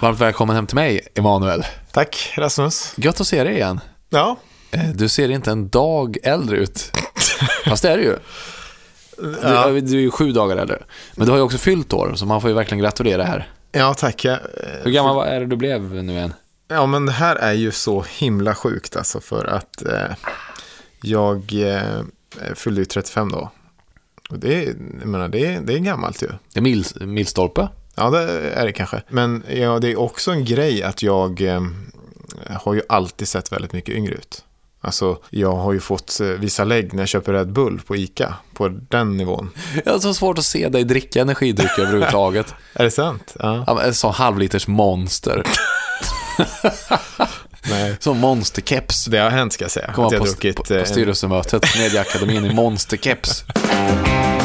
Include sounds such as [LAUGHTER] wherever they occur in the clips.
Varmt välkommen hem till mig, Emanuel. Tack Rasmus. Gött att se dig igen. Ja. Eh, Du ser inte en dag äldre ut. [LAUGHS] Fast det är du ju. Du, Ja. du är ju sju dagar äldre. Men du har ju också fyllt år, så man får ju verkligen gratulera här. Ja, tack. Jag, Hur gammal är det du blev nu igen? Ja, men det här är ju så himla sjukt alltså för att eh, jag eh, fyllde ju 35 då. Och det är, jag menar, det det är gammalt ju. Det är mil, milstolpe. Ja, det är det kanske. Men ja, det är också en grej att jag eh, har ju alltid sett väldigt mycket yngre ut. Alltså, jag har ju fått eh, visa lägg när jag köper Red Bull på ICA. På den nivån. Jag har så svårt att se dig dricka energidryck överhuvudtaget. [LAUGHS] Är det sant? Ja. En sån halvliters monster. [LAUGHS] Nej. Som monsterkeps. Det har hänt ska jag säga. Komma att jag på, druckit på, på eh, en- styrelsemötet, Mediaakademin i monsterkeps. [LAUGHS]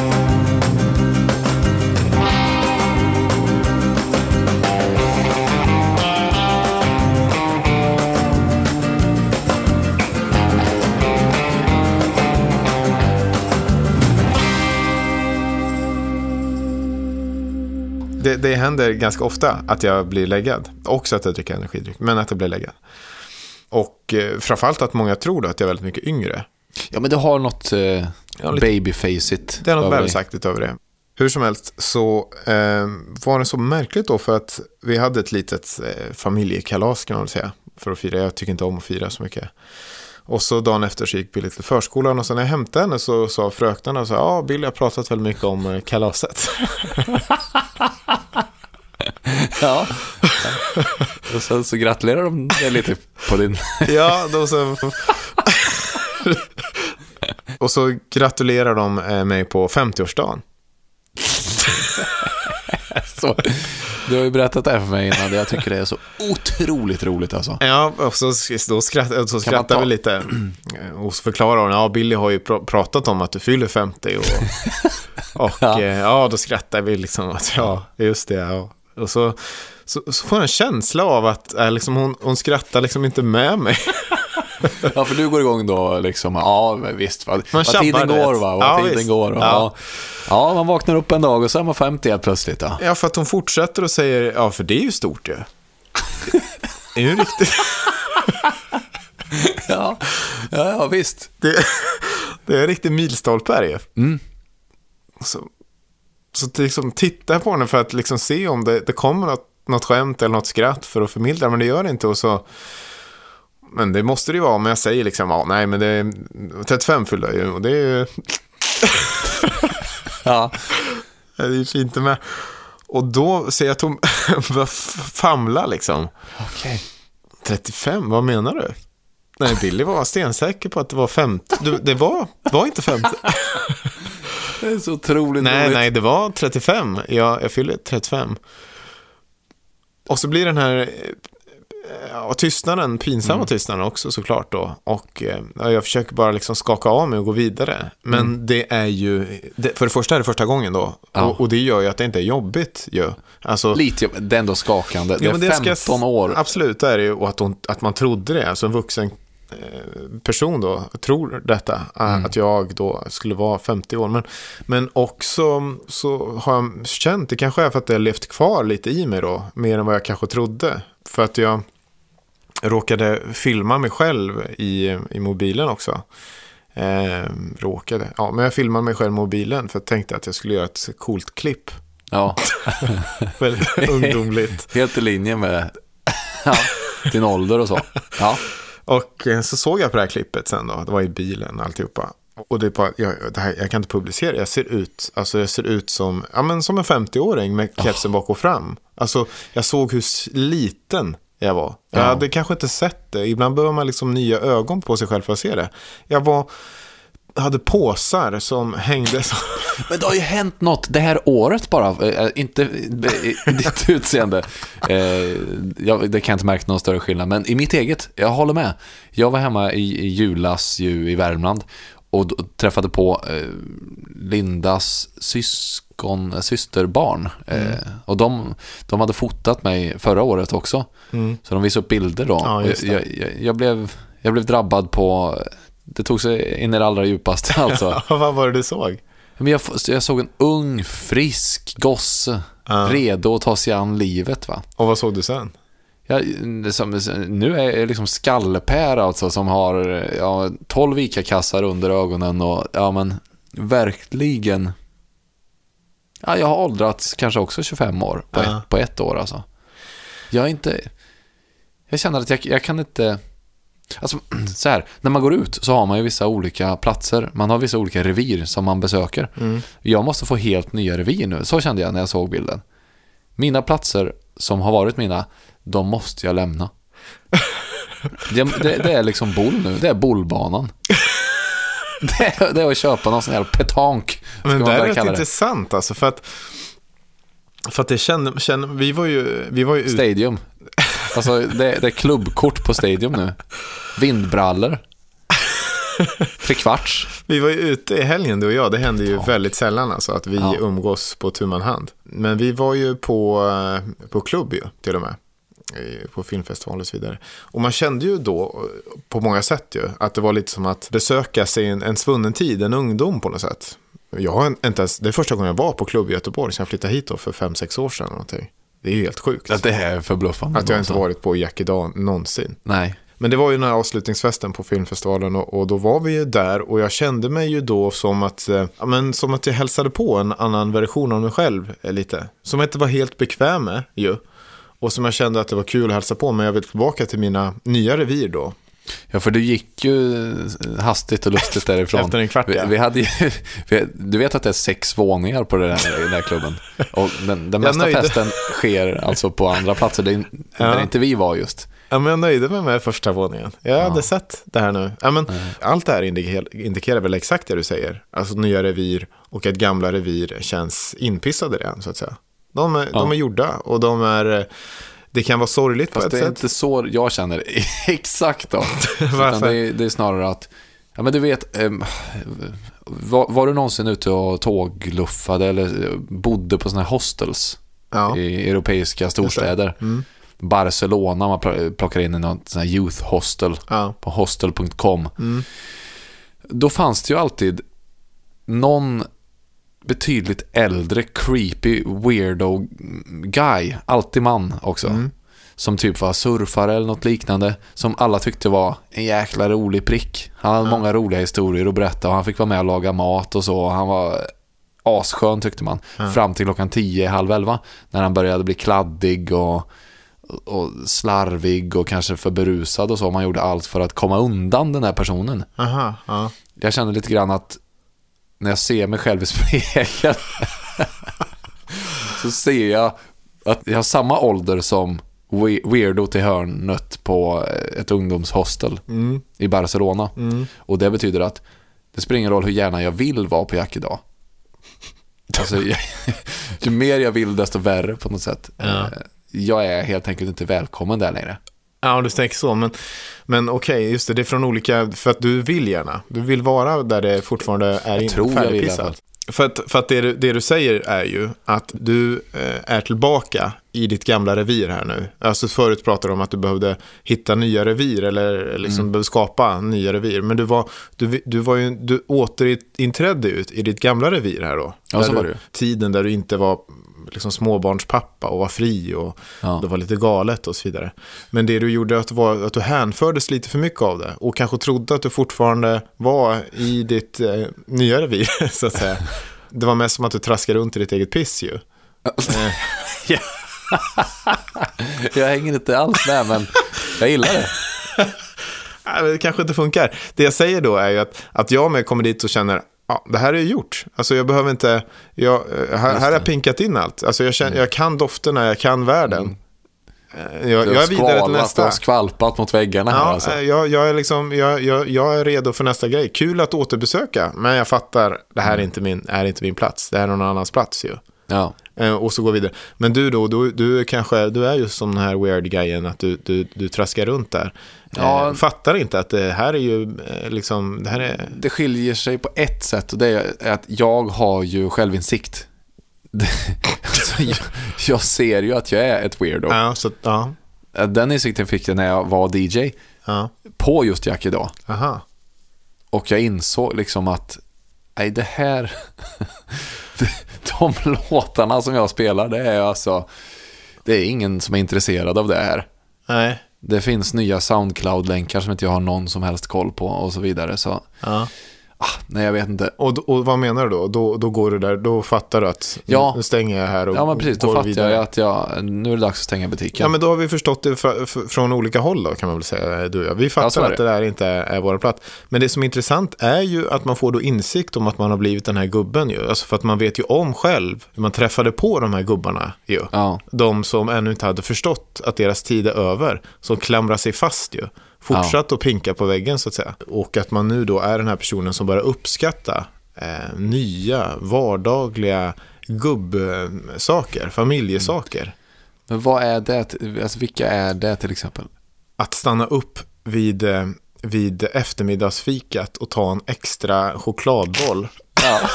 Det, det händer ganska ofta att jag blir läggad. Också att jag dricker energidryck, men att jag blir läggad. Och eh, framförallt att många tror då att jag är väldigt mycket yngre. Ja, men du har något eh, babyfaceigt. Det är något bebisaktigt över det. Hur som helst så eh, var det så märkligt då för att vi hade ett litet eh, familjekalas kan man väl säga. För att fira, jag tycker inte om att fira så mycket. Och så dagen efter så gick Billy till förskolan och sen när jag hämtade henne så sa fröknarna så ja Billy har pratat väldigt mycket om eh, kalaset. [LAUGHS] Ja. Och sen så gratulerar de dig lite på din... [LAUGHS] Ja, då så... [LAUGHS] och så gratulerar de eh, mig på 50-årsdagen. Så, du har ju berättat det här för mig innan. Jag tycker det är så otroligt roligt alltså. Ja, och så, då skratt, så skrattar ta- vi lite. [CLEARS THROAT] Och så förklarar hon, ja, Billy har ju pr- pratat om att du fyller 50. Och, [LAUGHS] och Ja. ja. ja, då skrattar vi liksom att, ja, just det. Ja. Och så, så, så får jag en känsla av att äh, liksom, hon, hon skrattar liksom inte med mig. [LAUGHS] Ja, för du går igång då liksom, ja visst, vad, vad tiden går va, vad Ja, tiden visst. går. Va? Ja. Ja. man vaknar upp en dag och så är man 50 helt plötsligt. Ja. Ja, för att hon fortsätter och säger, ja, för det är ju stort ju. Det är ju riktigt... [LAUGHS] Ja, ja, ja visst. Det, det är en riktig milstolpe här ju. Mm. Så, så liksom titta på henne för att liksom se om det, det kommer något, något skämt eller något skratt för att förmildra, men det gör det inte. Och så, men det måste det ju vara om jag säger liksom, ja, nej men det är 35 fyller jag ju och det är ju [LAUGHS] Ja. det är ju fint det med. Och då ser jag börjar [LAUGHS] famla liksom. Okej. 35, vad menar du? Nej, Billy var stensäker på att det var 50. Du, det var, var inte 50. [LAUGHS] Det är så otroligt Nej, roligt. nej, det var 35. Jag, jag fyller 35. Och så blir den här eh, ja, tystnaden, pinsamma Mm. tystnaden också såklart då. Och eh, ja, jag försöker bara liksom skaka av mig och gå vidare. Men Mm. det är ju, det, för det första är det första gången då. Ja. Och, och det gör ju att det inte är jobbigt ju. Alltså, Lite, det är ändå skakande. Ja, är men det ska 15 s- år. Absolut, det är det ju. Och att, hon, att man trodde det. Alltså en vuxen eh, person då tror detta. eh, Mm. Att jag då skulle vara 50 år. Men, men också så har jag känt, det kanske är för att det har levt kvar lite i mig då. Mer än vad jag kanske trodde. För att jag råkade filma mig själv i, i mobilen också. Eh, råkade. Ja, men jag filmade mig själv i mobilen för jag tänkte att jag skulle göra ett coolt klipp. Ja, [LAUGHS] Väldigt ungdomligt. [LAUGHS] helt i linje med [LAUGHS] ja, din ålder och så. Ja, Och eh, så såg jag på det här klippet sen då, det var i bilen och alltihopa. Och det är bara, jag, det här, jag kan inte publicera, jag ser ut, alltså jag ser ut som, ja men som en 50-åring med kepsen bak och fram. Alltså jag såg hur liten jag var. Jag Ja. hade kanske inte sett det, ibland behöver man liksom nya ögon på sig själv för att se det. Jag var, hade påsar som hängde. [LAUGHS] Men det har ju hänt något det här året bara, eh, inte ditt utseende. Eh, jag, det kan jag inte märka någon större skillnad, men i mitt eget, jag håller med. Jag var hemma i, i julas ju i Värmland och då, träffade på eh, Lindas syskon, systerbarn. Eh, och de, de hade fotat mig förra året också. Så de visade upp bilder då. Ja, jag, jag, jag, blev, jag blev drabbad på, det tog sig in i det allra djupaste alltså. [LAUGHS] Vad var det du såg? Men jag, jag såg en ung, frisk gosse Ja. Redo att ta sig an livet va. Och vad såg du sen? Ja, som, nu är jag liksom skallpär alltså som har ja, 12 ICA-kassar under ögonen och ja men verkligen. Ja, jag har åldrats kanske också 25 år på, Ja. ett, på ett år alltså. Jag är inte, jag känner att jag, jag kan inte, alltså [CLEARS THROAT] så här, när man går ut så har man ju vissa olika platser, man har vissa olika revir som man besöker. Mm. Jag måste få helt nya revir nu, så kände jag när jag såg bilden. Mina platser som har varit mina, de måste jag lämna. [LAUGHS] Det, det, det är liksom boll nu, det är bollbanan. [LAUGHS] Det det är att köpa någon sån här petank. Men det är rätt intressant alltså. För att, för att det kände, kände, vi var ju, vi var ju. Stadium. Alltså det, det är klubbkort på Stadium nu. Vindbrallor. Tre kvarts. Vi var ju ute i helgen du och jag, det händer ju Ja. väldigt sällan alltså att vi Ja. umgås på tu man hand. Men vi var ju på, eh, på klubb ju till och med, på filmfestival och så vidare. Och man kände ju då eh, på många sätt ju att det var lite som att besöka sig en, en svunnen tid, en ungdom på något sätt. Jag har inte ens, det är första gången jag var på klubb i Göteborg sen jag flyttade hit då för fem sex år sedan. Någonting. Det är ju helt sjukt. Ja, det här är förbluffande. Att jag inte alltså. varit på Jack idag någonsin. Nej. Men det var ju den här avslutningsfesten på filmfestivalen och, och då var vi ju där och jag kände mig ju då som att, eh, ja, men som att jag hälsade på en annan version av mig själv eh, lite. Som jag inte var helt bekväm med ju. Och som jag kände att det var kul att hälsa på men jag vill tillbaka till mina nya revir då. Ja, för du gick ju hastigt och lustigt därifrån. Efter en kvart, vi, ja. vi hade ju, [LAUGHS] vi, Du vet att det är sex våningar på den här, den här klubben. Och den, den mesta nöjde. festen sker alltså på andra platser, där, där inte vi var just. Ja, men jag nöjde mig med första våningen. Jag Ja. hade sett det här nu. Ja, men, Allt det här indikerar, väl exakt det du säger. Alltså nya revir och att gamla revir känns inpissade redan så att säga. De är, de är gjorda och de är, det kan vara sorgligt Fast på det ett är sätt. inte så jag känner [LAUGHS] exakt då. [LAUGHS] Varför? det, är, det är snarare att, ja men du vet, ehm, var, var du någonsin ute och tågluffade eller eh, bodde på sådana här hostels Ja. i europeiska storstäder? Mm. Barcelona, man pl- plockar in i något sån här youth hostel Ja. på hostel.com. Mm. Då fanns det ju alltid någon betydligt äldre, creepy, weirdo guy, alltid man också. Mm. Som typ var surfare eller något liknande. Som alla tyckte var en jäkla rolig prick. Han hade många roliga historier att berätta och han fick vara med och laga mat och så. Han var asskön tyckte man. Fram till klockan 10, halv 11. När han började bli kladdig och, och slarvig och kanske för berusad och så. Man gjorde allt för att komma undan den här personen. Aha, ja. Jag känner lite grann att när jag ser mig själv i spegeln så ser jag att jag har samma ålder som we- weirdo till hörnet på ett ungdomshostel Mm. i Barcelona. Mm. Och det betyder att det spelar ingen roll hur gärna jag vill vara på Jack idag. Alltså, jag, [LAUGHS] ju mer jag vill desto värre på något sätt. Ja. Eh, Jag är helt enkelt inte välkommen där längre. Ja, du tänker så. Men, men okej, just det. Det är från olika... För att du vill gärna. Du vill vara där det fortfarande är in, tror jag vill. För att, för att det, du- det du säger är ju att du eh, är tillbaka i ditt gamla revir här nu. Alltså förut pratade du om att du behövde hitta nya revir eller liksom Mm. behövde skapa nya revir. Men du var, du, du var ju, du återinträdde ut i ditt gamla revir här då. Ja, så var det. Tiden där du inte var liksom småbarnspappa och var fri och Ja. det var lite galet och så vidare. Men det du gjorde att, var, att du hänfördes lite för mycket av det och kanske trodde att du fortfarande var i ditt eh, nya revir, [LAUGHS] så att säga. Det var mest som att du traskade runt i ditt eget piss ju. Ja. jag hänger inte alls med, men jag gillar det. [LAUGHS] Det kanske inte funkar. Det jag säger då är ju att, att jag med kommer dit och känner Ja, det här är gjort. Alltså jag behöver inte, jag, eh, här, här har jag pinkat in allt. Alltså jag, känner, jag kan dofterna, jag kan världen. Eh, Jag, Du jag har är vidare till nästa. och skvalpat mot väggarna här Ja, alltså. eh, jag, jag, är liksom, jag, jag, jag är redo för nästa grej. Kul att återbesöka, men jag fattar, det här är inte min, är inte min plats. Det här är någon annans plats ju. Ja. Och så går vi vidare. Men du då, du, du, kanske, du är just som den här weird grejen att du, du, du traskar runt där. Ja. Eh, fattar inte att det här är ju eh, liksom, det här är... Det skiljer sig på ett sätt och det är att jag har ju självinsikt. Alltså, jag, jag ser ju att jag är ett weirdo. Ja, så, ja, Den insikten fick jag när jag var DJ ja, på just Jack idag. aha. Och jag insåg liksom att nej det här [LAUGHS] de låtarna som jag spelar, det är alltså, det är ingen som är intresserad av det här. Nej. Det finns nya Soundcloud-länkar som inte jag har någon som helst koll på och så vidare. Så, Ja ah, nej jag vet inte. Och, och vad menar du då? då? Då går du där, då fattar du att Ja. nu stänger jag här och Ja men precis, då går fattar vidare. jag att jag, nu är det dags att stänga butiken. Ja, men då har vi förstått det fra- från olika håll då, kan man väl säga, du och jag. Vi Ja, fattar är att det där inte är, är vår plats. Men det som är intressant är ju att man får då insikt om att man har blivit den här gubben ju. Alltså för att man vet ju om själv hur man träffade på de här gubbarna ju. Ja, De som ännu inte hade förstått att deras tid är över, som klamrar sig fast ju. Fortsatt att pinka på väggen så att säga. Och att man nu då är den här personen som börjar uppskatta eh, nya, vardagliga gubbsaker, familjesaker. men vad är det, alltså vilka är det till exempel? Att stanna upp vid, eh, vid eftermiddagsfikat och ta en extra chokladboll. Ja. [LAUGHS]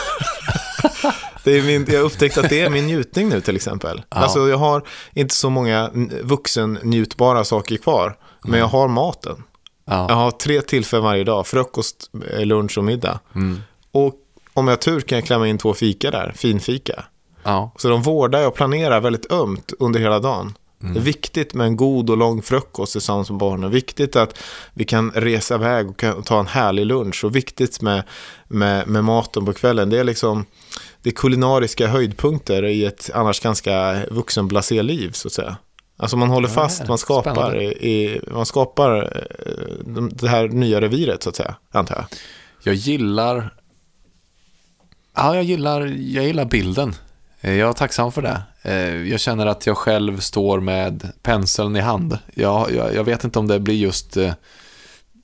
Det är min, jag har upptäckt att det är min njutning nu till exempel. Ja. Alltså jag har inte så många n- vuxen-njutbara saker kvar. Men jag har maten. Jag Ja. har tre tillfällen varje dag. Frukost, eh, lunch och middag. Mm. Och om jag har tur kan jag klämma in två fika där. Finfika. ja. Så de vårdar jag och planerar väldigt ömt under hela dagen. Det är viktigt med en god och lång frukost tillsammans med barnen. Viktigt att vi kan resa iväg och ta en härlig lunch. Och viktigt med, med, med maten på kvällen. Det är liksom det är kulinariska höjdpunkter i ett annars ganska vuxenblasé-liv så att säga. Alltså man håller Ja, fast, man skapar, i, man skapar eh, de- det här nya reviret så att säga, antar jag. Jag gillar, ja jag gillar, jag gillar bilden. Eh, Jag är tacksam för det. Eh, Jag känner att jag själv står med penseln i hand. Jag, jag, jag vet inte om det blir just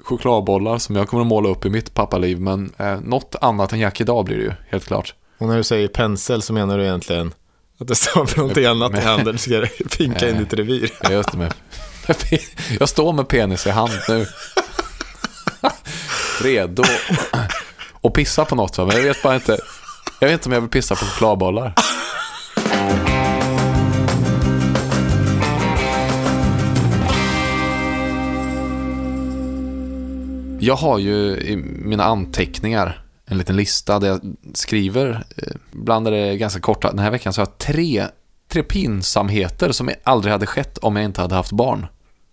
chokladbollar som jag kommer att måla upp i mitt pappaliv, men något annat än Jack idag blir det ju, helt klart. Och när du säger pensel så menar du egentligen att det står någonting annat i handen. Ska pinka in ditt revir. Just det med, [LAUGHS] jag står med penis i hand nu. Redo och pissa på något, men jag vet bara inte. Jag vet inte om jag vill pissa på chokladbollar. Jag har ju i mina anteckningar en liten lista där jag skriver, eh, ibland är det ganska korta. Den här veckan så har jag tre, tre pinsamheter som aldrig hade skett om jag inte hade haft barn.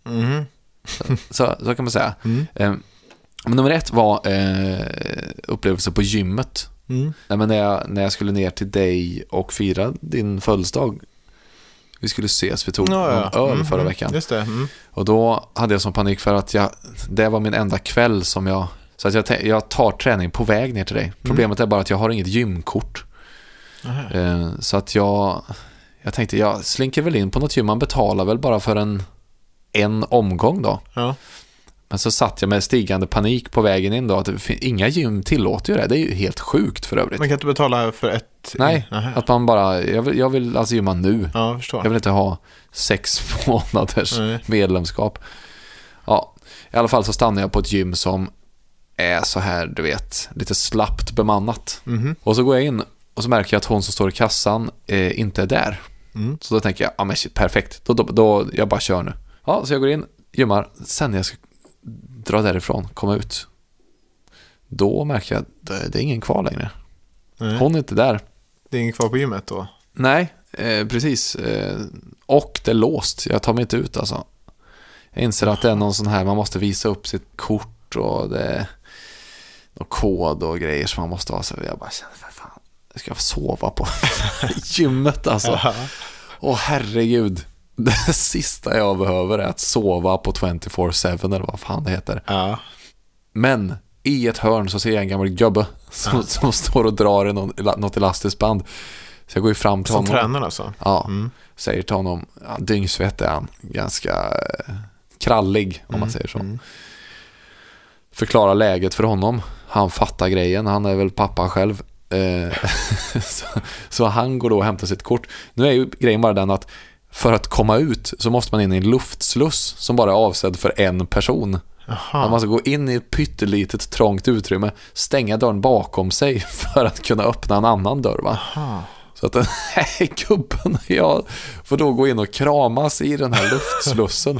Mhm. Så, så kan man säga. Mm. Eh, men nummer ett var eh, upplevelse på gymmet. Mm. Nej, men när, jag, när jag skulle ner till dig och fira din födelsedag. Vi skulle ses, vi tog Ja, ja. någon öl Mm, förra mm. veckan. Just det. Mm. Och då hade jag sån panik för att jag, det var min enda kväll som jag... Så att jag, jag tar träning på väg ner till dig. Problemet är bara att jag har inget gymkort. Eh, så att jag... Jag tänkte, jag slinker väl in på något gym. Man betalar väl bara för en, en omgång då. Ja. Men så satt jag med stigande panik på vägen in då. Att inga gym tillåter ju det. Det är ju helt sjukt för övrigt. Man kan inte betala för ett... Nej, Aha. att man bara... Jag vill, jag vill alltså gymma nu. Ja, jag förstår. Jag vill inte ha sex [LAUGHS] månaders Nej. medlemskap. Ja, i alla fall så stannar jag på ett gym som är så här, du vet, lite slappt bemannat. Mhm. Och så går jag in och så märker jag att hon som står i kassan eh, inte är där. Mm. Så då tänker jag, ja men shit, perfekt, då, då, då, jag bara kör nu. Ja, så jag går in, gymmar, sen när jag ska dra därifrån, komma ut. Då märker jag att det, är ingen kvar längre. Nej. Hon är inte där. Det är ingen kvar på gymmet då? Nej, eh, precis. Eh, och det är låst. Jag tar mig inte ut alltså. Jag inser att det är någon sån här, man måste visa upp sitt kort och det någon kod och grejer som man måste ha. Så jag bara känner, för fan, jag ska sova på [LAUGHS] gymmet alltså. Åh herregud. Det sista jag behöver är att sova på 24-7 eller vad fan det heter. Ja. Men i ett hörn så ser jag en gammal gubbe som, som står och drar i någon, något elastiskt band. Så jag går ju fram till Som honom. tränare alltså? Ja, Mm. säger till honom, ja, dyngsvett är han, ganska eh, krallig om Mm, man säger så. Förklara läget för honom, han fattar grejen, han är väl pappa själv. Eh, [LAUGHS] så, så han går då och hämtar sitt kort. Nu är ju grejen bara den att för att komma ut så måste man in i en luftsluss som bara är avsedd för en person. Jaha. Man måste gå in i ett pyttelitet trångt utrymme, stänga dörren bakom sig [LAUGHS] för att kunna öppna en annan dörr. Va? Aha. Så att den här [LAUGHS] gubben och jag får då gå in och kramas i den här luftslussen.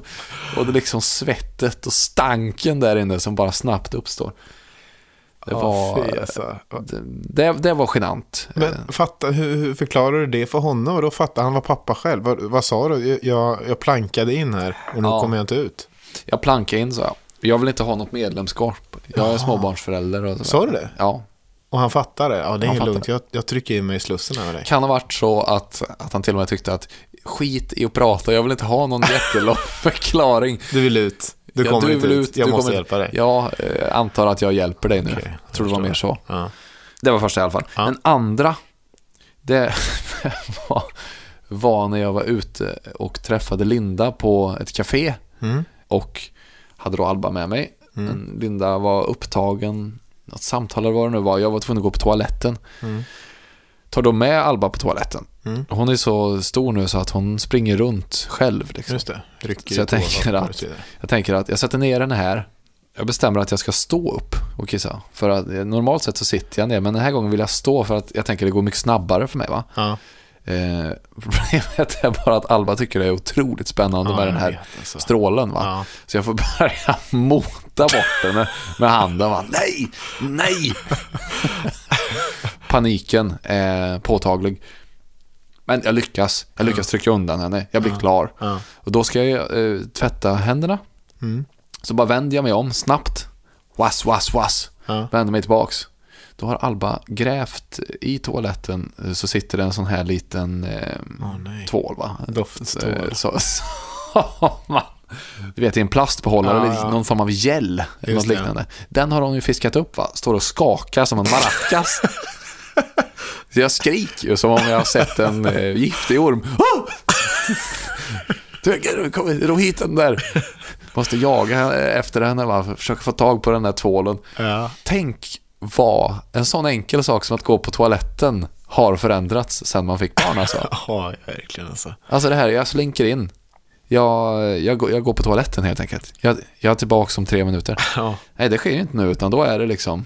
Och det är liksom svettet och stanken där inne som bara snabbt uppstår. Det var, fy, alltså. det, det, det var genant. Men fatta, hur, hur förklarar du det för honom? Och då fattar han var pappa själv. Vad, vad sa du? Jag, jag plankade in här och nu Ja. kommer jag inte ut. Jag plankade in så jag. Jag vill inte ha något medlemskap. Jag är Jaha. småbarnsförälder. Och så Sa du det? Ja. Och han fattar det? Ja, det är Han lugnt. Jag, jag trycker in mig i slussen över dig. Kan ha varit så att, att han till och med tyckte att skit i att prata, jag vill inte ha någon jättelång förklaring. Du vill ut. Du Ja, kommer du inte vill ut. ut, Jag du måste kommer- hjälpa dig. Jag eh, antar att jag hjälper dig nu. Okej, jag tror det var mer så. Ja. Det var första i alla fall. Ja. Den andra, det [LAUGHS] var, var när jag var ute och träffade Linda på ett café. Mm. Och hade då Alba med mig. Men Linda var upptagen, något samtal eller vad det nu var. Jag var tvungen att gå på toaletten. Mm. Tar då med Alba på toaletten. Mm. Hon är så stor nu så att hon springer runt själv. Liksom. Just det. Rycker Så jag tänker att-. Jag tänker att jag sätter ner henne här. Jag bestämmer att jag ska stå upp och kissa. För att eh, normalt sett så sitter jag ner, men den här gången vill jag stå för att jag tänker det går mycket snabbare för mig. va? Ja. Eh, [LAUGHS] problemet är bara att Alba tycker det är otroligt spännande Ja, med den här vet, alltså. strålen. Va? Ja. Så jag får [LAUGHS] börja mota bort henne med handen. Va? Nej, nej! [LAUGHS] Paniken är påtaglig. Men jag lyckas. Jag lyckas trycka undan henne. Jag blir klar. Ja. Och då ska jag eh, tvätta händerna. Mm. Så bara vänder jag mig om snabbt. Was, was, was. Ja. Vänder mig tillbaks. Då har Alba grävt i toaletten eh, så sitter det en sån här liten eh, nej. tvål va? Dofttvål. Eh, Så, [LAUGHS] så, man, du vet i en plastbehållare Ja, eller ja. någon form av gel Just något det. liknande. Den har hon ju fiskat upp va? Står och skakar som en maracas. [LAUGHS] Så jag skriker som om jag har sett en eh, giftig orm. Oh! Ro hit den där. Måste jaga efter henne, va? försöka få tag på den där tvålen. Ja. Tänk vad en sån enkel sak som att gå på toaletten har förändrats sen man fick barn. Alltså, [LAUGHS] ja, verkligen alltså. alltså det här, jag slinker in. Jag, jag, går, jag går på toaletten helt enkelt. Jag, jag är tillbaka om tre minuter. Ja. Nej, det sker ju inte nu, utan då är det liksom,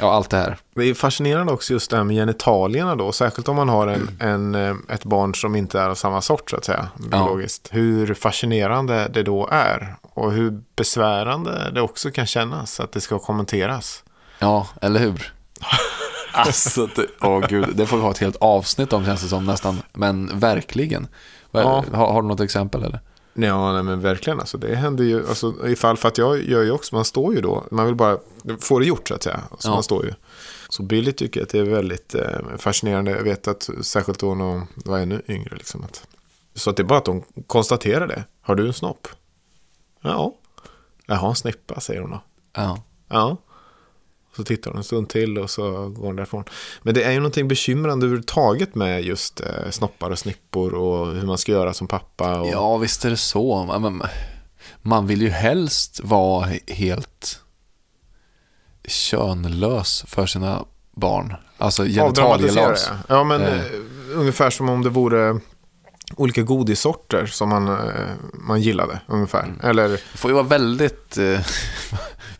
ja, allt det här. Det är fascinerande också just det här med genitalierna då. Särskilt om man har en, en, eh, ett barn som inte är av samma sort så att säga. Biologiskt. Hur fascinerande det då är. Och hur besvärande det också kan kännas att det ska kommenteras. Ja, eller hur? [LAUGHS] Alltså, det, åh gud, det får vi ha ett helt avsnitt om känns det som nästan. Men verkligen. Ja. Har, har du något exempel eller? Ja, nej, men verkligen. Alltså, det händer ju, alltså, ifall för att jag gör ju också, man står ju då, man vill bara få det gjort så att säga. Så Ja. man står ju. Så Billy tycker att det är väldigt eh, fascinerande. Jag vet att särskilt då hon var ännu yngre. Liksom, att, så att det är bara att hon konstaterar det. Har du en snopp? Ja. Jag har en snippa, säger hon då. Ja. Ja. Så tittar hon en stund till och så går hon därifrån. Men det är ju någonting bekymrande överhuvudtaget med just eh, snoppar och snippor och hur man ska göra som pappa. Och... Ja, visst är det så. Men- Man vill ju helst vara helt könlös för sina barn. Alltså genitalielös. det. Ja, men Eh. eh, ungefär som om det vore olika godissorter som man, eh, man gillade. Ungefär. Mm. Eller, Det får ju vara väldigt... eh,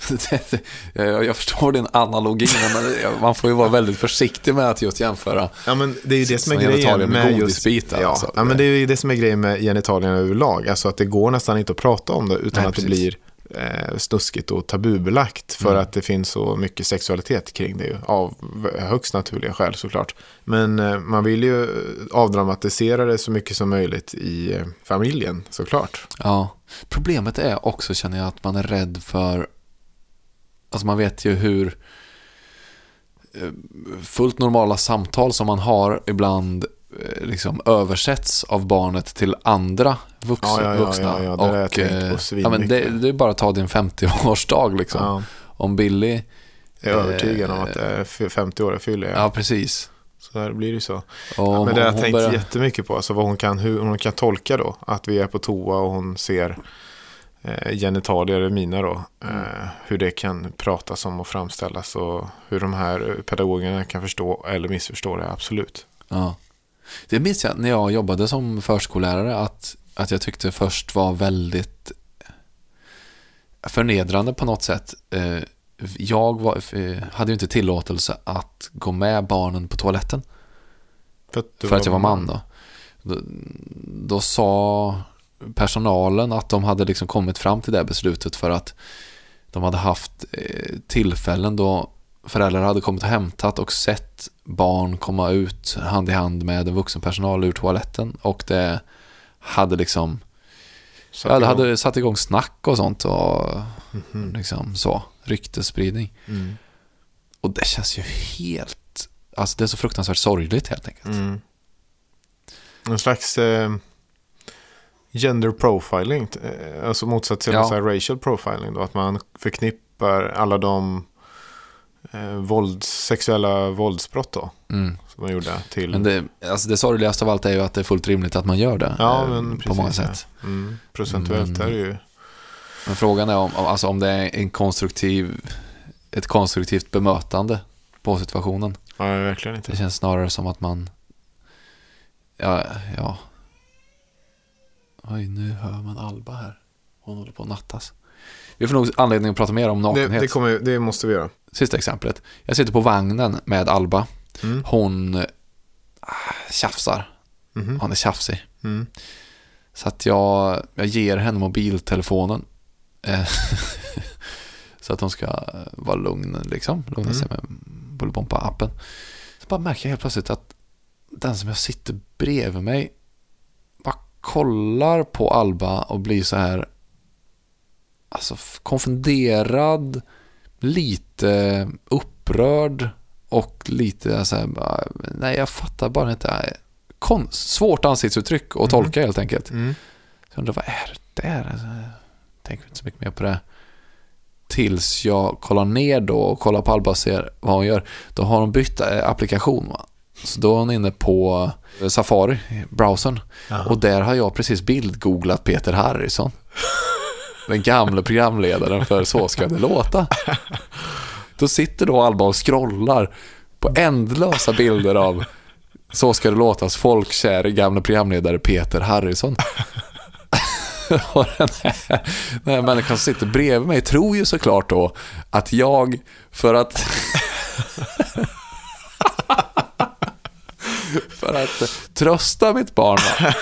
[LAUGHS] jag förstår din analogi, men man får ju vara väldigt försiktig med att just jämföra. ja, men det är ju det som är grejen med med godisbitar, Ja, alltså. ja, men det är ju det som är grejen med genitalierna överlag. Alltså att det går nästan inte att prata om det utan Nej, att det precis. blir eh, snuskigt och tabubelagt. För Mm. att det finns så mycket sexualitet kring det. Av högst naturliga skäl såklart. Men eh, man vill ju avdramatisera det så mycket som möjligt i eh, familjen såklart. Ja, problemet är också känner jag att man är rädd för, alltså man vet ju hur eh, fullt normala samtal som man har ibland eh, liksom översätts av barnet till andra vuxna. Ja, ja, ja, vuxna. ja, ja, det på eh, ja, men det, det är bara att ta din 50-årsdag liksom. Om Billy, Jag är övertygad om att det är 50 år jag fyller. Eh, ja precis. Så här blir det ju så. Och Ja, men det har jag tänkt börjar- jättemycket på. Alltså vad hon kan, hur hon kan tolka då. Att vi är på toa och hon ser eh, genitalier mina då. Mm. Eh, hur det kan pratas om och framställas. Och hur de här pedagogerna kan förstå eller missförstå det. Absolut. Ja. Det minns jag när jag jobbade som förskollärare att, att jag tyckte först var väldigt förnedrande på något sätt. Eh, Jag var, eh, hade ju inte tillåtelse att gå med barnen på toaletten För att, för att jag var man då. Då, då sa personalen att de hade liksom kommit fram till det beslutet för att de hade haft eh, tillfällen då föräldrar hade kommit och hämtat och sett barn komma ut hand i hand med en vuxen personal ur toaletten och det hade liksom Så ja, att det jag- hade satt igång snack och sånt och Mhm. liksom så, ryktesspridning. Mm. Och det känns ju helt, alltså det är så fruktansvärt sorgligt helt enkelt. Mm. En slags eh, gender profiling, eh, alltså motsats till Ja. så racial profiling då, att man förknippar alla de eh, våld, sexuella våldsbrott då, Mm. som man gjorde till... Men det, alltså det sorgligaste av allt är ju att det är fullt rimligt att man gör det. ja, eh, men på precis, många ja. sätt. Mm, procentuellt Men- är det ju... Men frågan är om, om- alltså om det är en konstruktiv, ett konstruktivt bemötande på situationen. Ja, verkligen inte. Det känns snarare som att man, ja, ja. Oj, nu hör man Alba här. Hon håller på att nattas. Vi får nog anledning att prata mer om Det, nakenhet. det, kommer, det måste vi göra. Sista exemplet. Jag sitter på vagnen med Alba. Mm. Hon äh, tjafsar. Mhm. Hon är tjafsig. Mm. Så att jag, jag ger henne mobiltelefonen. Eh, [LAUGHS] så att hon ska eh, vara lugn, liksom. Lugna sig med Bolibompa-appen. Så bara märker jag helt plötsligt att den som jag sitter bredvid mig kollar på Alba och blir så här alltså konfunderad, lite upprörd och lite så här, nej jag fattar bara inte. Konst, svårt ansiktsuttryck att tolka helt enkelt. Mm. Så jag undrar, vad är det där? Alltså, tänker inte så mycket mer på det. Tills jag kollar ner då och kollar på Alba och ser vad hon gör. Då har hon bytt eh, applikation. Va? Så då är hon inne på Safari, browsern. Ja. Och där har jag precis bildgooglat Peter Harrison. Den gamla programledaren för Så ska det låta. Då sitter då Alba och scrollar på ändlösa bilder av Så ska det låtas folkkär gamla programledare Peter Harrison. Och den, här, den här människan som sitter bredvid mig tror ju såklart då att jag, för att för att trösta mitt barn va,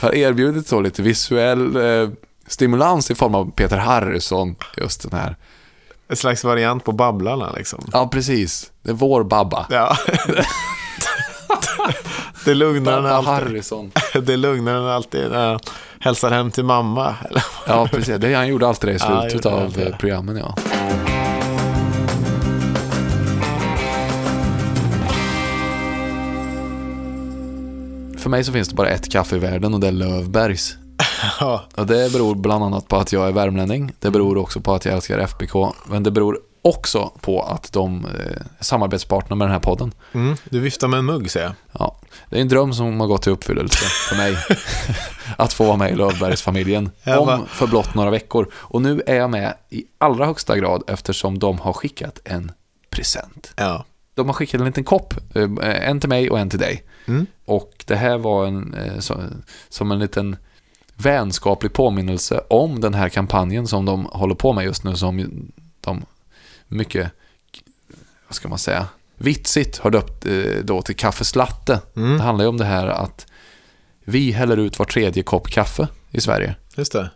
[LAUGHS] har erbjudit så lite visuell eh, stimulans i form av Peter Harrison, just den här. En slags variant på Babblarna liksom. Ja, precis. Det är vår Babba. Ja. [LAUGHS] det lugnar Babba alltid. Harrison. [LAUGHS] Det lugnar en alltid när han hälsar hem till mamma. Ja, precis. Det, han gjorde alltid det i Ja, slutet gjorde av det. programmen, ja. För mig så finns det bara ett kaffe i världen och det är Lövbergs. [LAUGHS] Ja. Och det beror bland annat på att jag är värmlänning. Det beror också på att jag älskar FBK. Men det beror också på att de eh, är samarbetspartner med den här podden. Mm, du viftar med en mugg säger jag. Ja, det är en dröm som har gått i uppfyllelse för mig. [LAUGHS] [LAUGHS] att få vara med i va? om för blott några veckor. Och nu är jag med i allra högsta grad eftersom de har skickat en present. Ja. De har skickat en liten kopp, eh, en till mig och en till dig. Mm. Och det här var en, eh, som en liten vänskaplig påminnelse om den här kampanjen som de håller på med just nu som de mycket, vad ska man säga, vitsigt har döpt eh, då till kaffeslatte. Mm. Det handlar ju om det här att vi häller ut var tredje kopp kaffe i Sverige. Just det.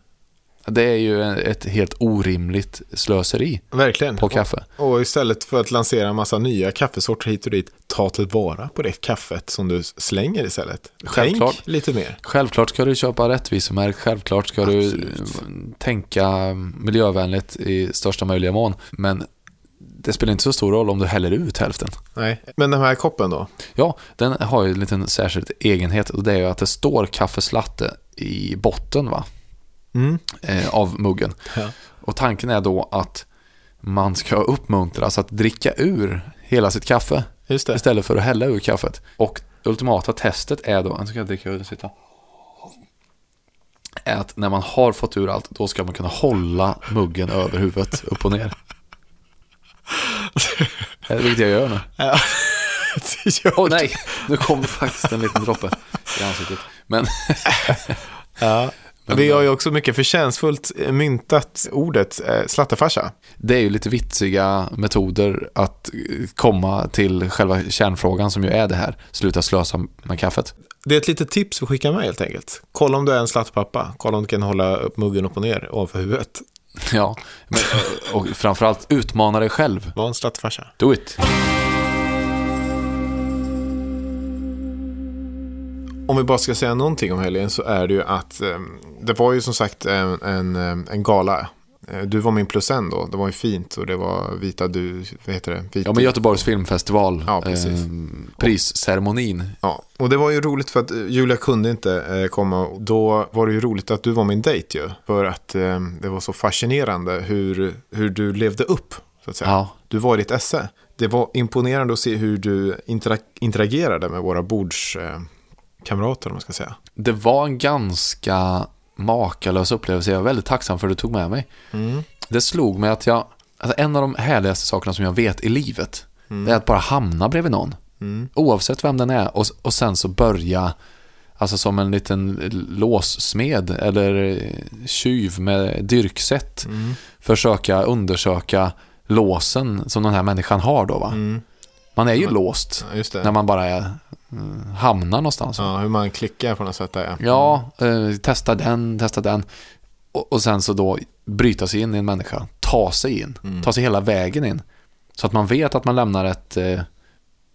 Det är ju ett helt orimligt slöseri Verkligen. på kaffe. Och, och istället för att lansera en massa nya kaffesorter hit och dit, ta tillvara på det kaffet som du slänger istället. Självklart. Tänk lite mer. Självklart ska du köpa rättvisemärkt, självklart ska du Absolut. eh, tänka miljövänligt i största möjliga mån. Men det spelar inte så stor roll om du häller ut hälften. Nej. Men den här koppen då? Ja, den har ju en liten särskild egenhet och det är ju att det står kaffeslatte i botten va? Mm. Eh, av muggen. Ja. Och tanken är då att man ska uppmuntras att dricka ur hela sitt kaffe det. istället för att hälla ur kaffet. Och ultimata testet är då, nu ska jag dricka ur det sitta. Är att när man har fått ur allt, då ska man kunna hålla muggen över huvudet, upp och ner. [LAUGHS] Eh, Vilket jag gör nu. Ja. Det [LAUGHS] gör Åh nej, nu kom faktiskt en liten droppe i ansiktet. Men, [LAUGHS] Ja. Men- Vi har ju också mycket förtjänstfullt eh, myntat ordet eh, slatterfarsa. Det är ju lite vitsiga metoder att eh, komma till själva kärnfrågan som ju är det här. Sluta slösa med kaffet. Det är ett litet tips vi skickar med helt enkelt. Kolla om du är en slattpappa. Kolla om du kan hålla upp muggen upp och ner ovanför huvudet. Ja, men, och framförallt utmana dig själv. Var en slatterfarsa. Do it. Om vi bara ska säga någonting om helgen så är det ju att eh, det var ju som sagt en, en, eh, en gala. Eh, Du var min plus en då. Det var ju fint och det var vita du, vad heter det? Vit, Ja, men Göteborgs filmfestival. Ja, precis. Eh, prisceremonin. Ja, och det var ju roligt för att Julia kunde inte eh, komma. Och Då var det ju roligt att du var min dejt ju. För att eh, det var så fascinerande hur, hur du levde upp. Så att säga. Ja. Du var i ditt esse. Det var imponerande att se hur du intera- interagerade med våra bordskamrater, eh, kamrater, om man ska säga. Det var en ganska makalös upplevelse. Jag är väldigt tacksam för att du tog med mig. Det slog mig att jag, alltså en av de härligaste sakerna som jag vet i livet, det är att bara hamna bredvid någon. Oavsett vem den är. Och, och sen så börja, alltså som en liten låssmed eller tjuv med dyrksätt, försöka undersöka låsen som den här människan har då va. Man är ju låst Ja, när man bara är, mm, hamnar någonstans. Ja, hur man klickar på något sätt där. Ja, eh, testa den, testa den. Och, och sen så då bryta sig in i en människa. Ta sig in. Ta sig hela vägen in. Så att man vet att man lämnar ett eh,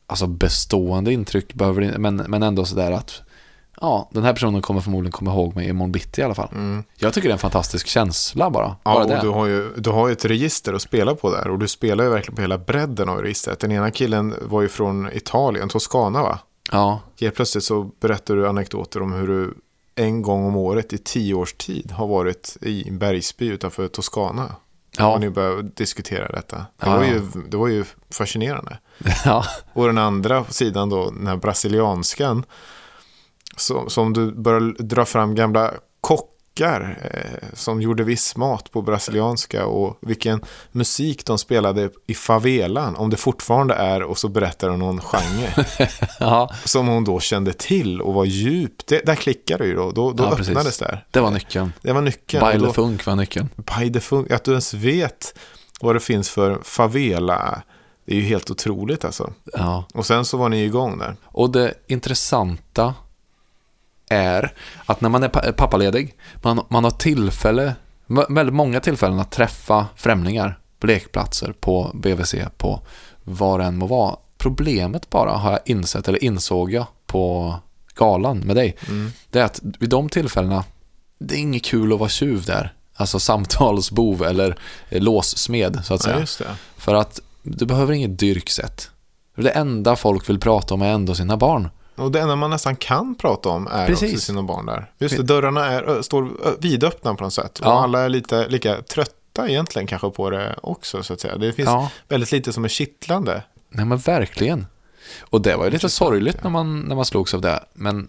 alltså bestående intryck. Behöver, men, men ändå sådär att ja, den här personen kommer förmodligen komma ihåg mig imorgon bitti i alla fall. Jag tycker det är en fantastisk känsla bara. Ja, bara och det. du har, ju, du har ju ett register att spela på där. Och du spelar ju verkligen på hela bredden av registret. Den ena killen var ju från Italien, Toscana va? Ja, Helt plötsligt så berättar du anekdoter om hur du en gång om året i tio års tid har varit i en bergsby utanför Toscana. Ja. Och ni börjar diskutera detta. Det, Ja, var ju, det var ju fascinerande. [LAUGHS] ja, Och den andra sidan då, den här brasilianskan. Som, som du börjar dra fram gamla kockar eh, som gjorde viss mat på brasilianska. Och vilken musik de spelade i favelan. Om det fortfarande är och så berättar hon någon genre. [LAUGHS] ja. som hon då kände till och var djupt. Det, där klickade det ju då. Då, då Ja, precis. öppnades där. Det var nyckeln. Det var nyckeln. Baile då- Funk var nyckeln. by the fun- att du ens vet vad det finns för favela. Det är ju helt otroligt alltså. Ja. Och sen så var ni igång där. Och det intressanta är att när man är pa- pappaledig, man, man har tillfälle, vä- väldigt många tillfällen att träffa främlingar på lekplatser, på BVC, på vad det än må vara. Problemet bara har jag insett, eller insåg jag på galan med dig, det är att vid de tillfällena, det är inget kul att vara tjuv där. Alltså samtalsbov eller eh, låssmed så att säga. Ja. För att du behöver inget dyrksätt. Det enda folk vill prata om är ändå sina barn. Och det enda man nästan kan prata om är Precis. också sina barn där. Just det, dörrarna är, står vidöppna på något sätt. Och Ja. alla är lite lika trötta egentligen kanske på det också så att säga. Det finns Ja. väldigt lite som är kittlande. Nej men verkligen. Och det var ju lite sorgligt när man, när man slogs av det. Men,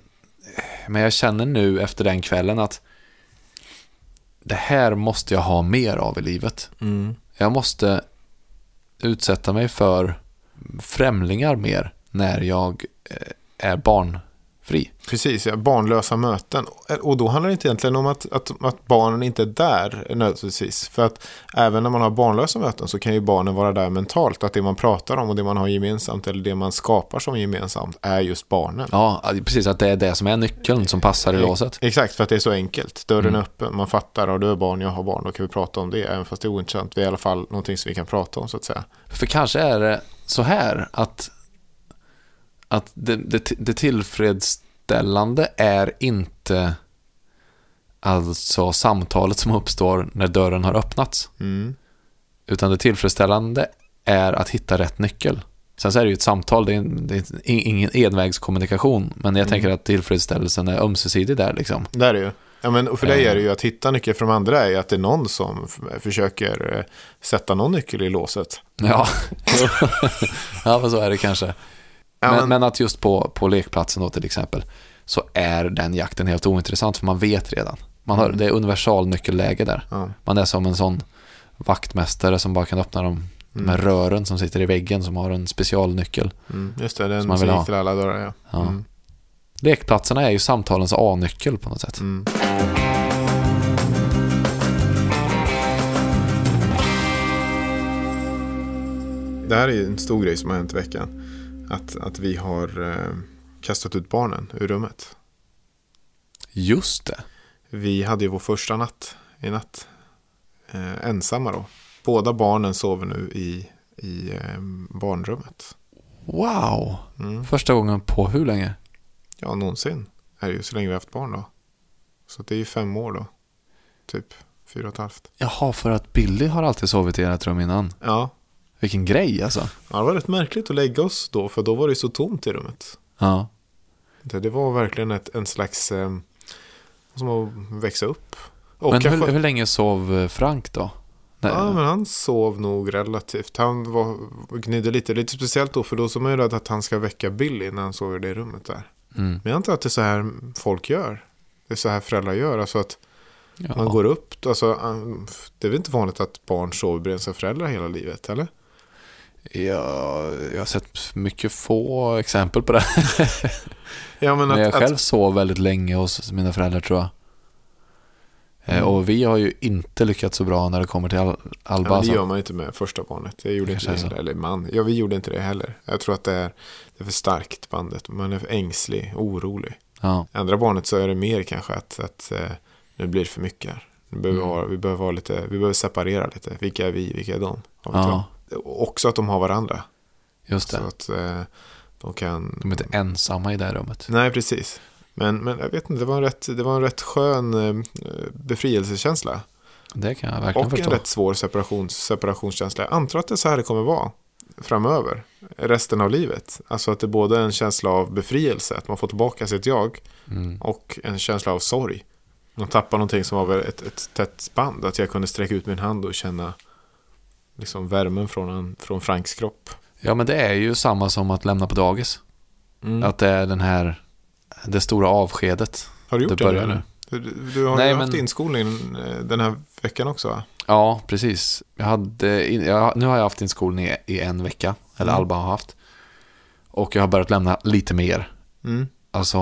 men jag känner nu efter den kvällen att det här måste jag ha mer av i livet. Jag måste utsätta mig för främlingar mer när jag eh, är barnfri. Precis, ja, barnlösa möten. Och då handlar det inte egentligen om att, att, att barnen inte är där nödvändigtvis. För att även när man har barnlösa möten så kan ju barnen vara där mentalt. Att det man pratar om och det man har gemensamt eller det man skapar som gemensamt är just barnen. Ja, precis att det är det som är nyckeln som passar i låset. Exakt, för att det är så enkelt. Dörren är öppen, man fattar, och du är barn, jag har barn, då kan vi prata om det. Även fast det är ointressant, det är i alla fall någonting som vi kan prata om så att säga. För kanske är det så här att, att det, det, det tillfredsställande är inte alltså samtalet som uppstår när dörren har öppnats. Mm. Utan det tillfredsställande är att hitta rätt nyckel. Sen så är det ju ett samtal, det är, det är ingen envägskommunikation. Men jag tänker att tillfredsställelsen är ömsesidig där liksom. Där är det ju. Ja, men och för dig Eh. är det ju att hitta nyckeln, för de andra är att det är någon som försöker eh, sätta någon nyckel i låset. Ja, [LAUGHS] ja men så är det kanske. Men, men, men, att just på, på lekplatsen då till exempel så är den jakten helt ointressant för man vet redan. Man har, mm. det är universalnyckelläge där. Ja. Man är som en sån vaktmästare som bara kan öppna de, mm. de rören som sitter i väggen som har en specialnyckel. Mm. Just det, den som man vill ha. till alla dörrar. Ja. ja. Mm. Lekplatserna är ju samtalens A-nyckel på något sätt. Mm. Det här är en stor grej som har hänt i veckan. Att, att vi har eh, kastat ut barnen ur rummet. Just det. Vi hade ju vår första natt i natt. Eh, ensamma då. Båda barnen sover nu i, i eh, barnrummet. Wow. Mm. Första gången på hur länge? Ja, någonsin. Är det ju så länge vi har haft barn då. Så det är ju fem år då. Typ fyra och ett halvt. Jaha, för att Billy har alltid sovit i ert rum innan. Ja. Vilken grej alltså. ja, det var rätt märkligt att lägga oss då. För då var det så tomt i rummet. Ja. Det, det var verkligen ett, en slags... Eh, som att växa upp. Och Men kanske, hur, hur länge sov eh, Frank då? Nej. Ja, men han sov nog relativt. Han var, gnidde lite. Lite speciellt då, för då så man ju rädd att han ska väcka Billy när han sover i det rummet där. Mm. Men jag antar att det är så här folk gör. Det är så här föräldrar gör. Alltså att Ja. man går upp. Alltså, det är väl inte vanligt att barn sover bredvid sina föräldrar hela livet, eller? Ja, jag har sett mycket få exempel på det. [LAUGHS] Ja, men Men jag att, själv att, sov väldigt länge hos mina föräldrar tror jag. Eh, Mm. Och vi har ju inte lyckats så bra när det kommer till Al- ja, Alba. men det gör man inte med första barnet. Jag gjorde inte det. Eller man. Ja, vi gjorde inte det heller. Jag tror att det är, det är för starkt bandet. Man är för ängslig, orolig. Ja. Andra barnet så är det mer kanske att, att eh, nu blir det för mycket här. Nu behöver Mm. vi, ha, vi, behöver ha lite, vi behöver separera lite. Vilka är vi, vilka är de? Ja, Också att de har varandra. just det. Så att eh, de kan... De är inte ensamma i det här rummet. Nej, precis. Men, men jag vet inte, det var en rätt, det var en rätt skön eh, befrielsekänsla. Det kan jag verkligen Och en förstå. rätt svår separations, separationskänsla. Jag antar att det är så här det kommer vara framöver. Resten av livet. Alltså att det både är en känsla av befrielse, att man får tillbaka sitt jag. Mm. Och en känsla av sorg. Man tappar någonting som var ett, ett tätt band. Att jag kunde sträcka ut min hand och känna liksom värmen från, en, från Franks kropp. Ja, men det är ju samma som att lämna på dagis. Mm. Att det är den här, det stora avskedet. har du gjort det det, nu? Du, du har Nej, ju haft men- inskolning eh, den här veckan också va? Ja, precis. Jag hade, jag, nu har jag haft inskolning i, i en vecka, eller Mm. Alba har haft. Och jag har börjat lämna lite mer. Mm. Alltså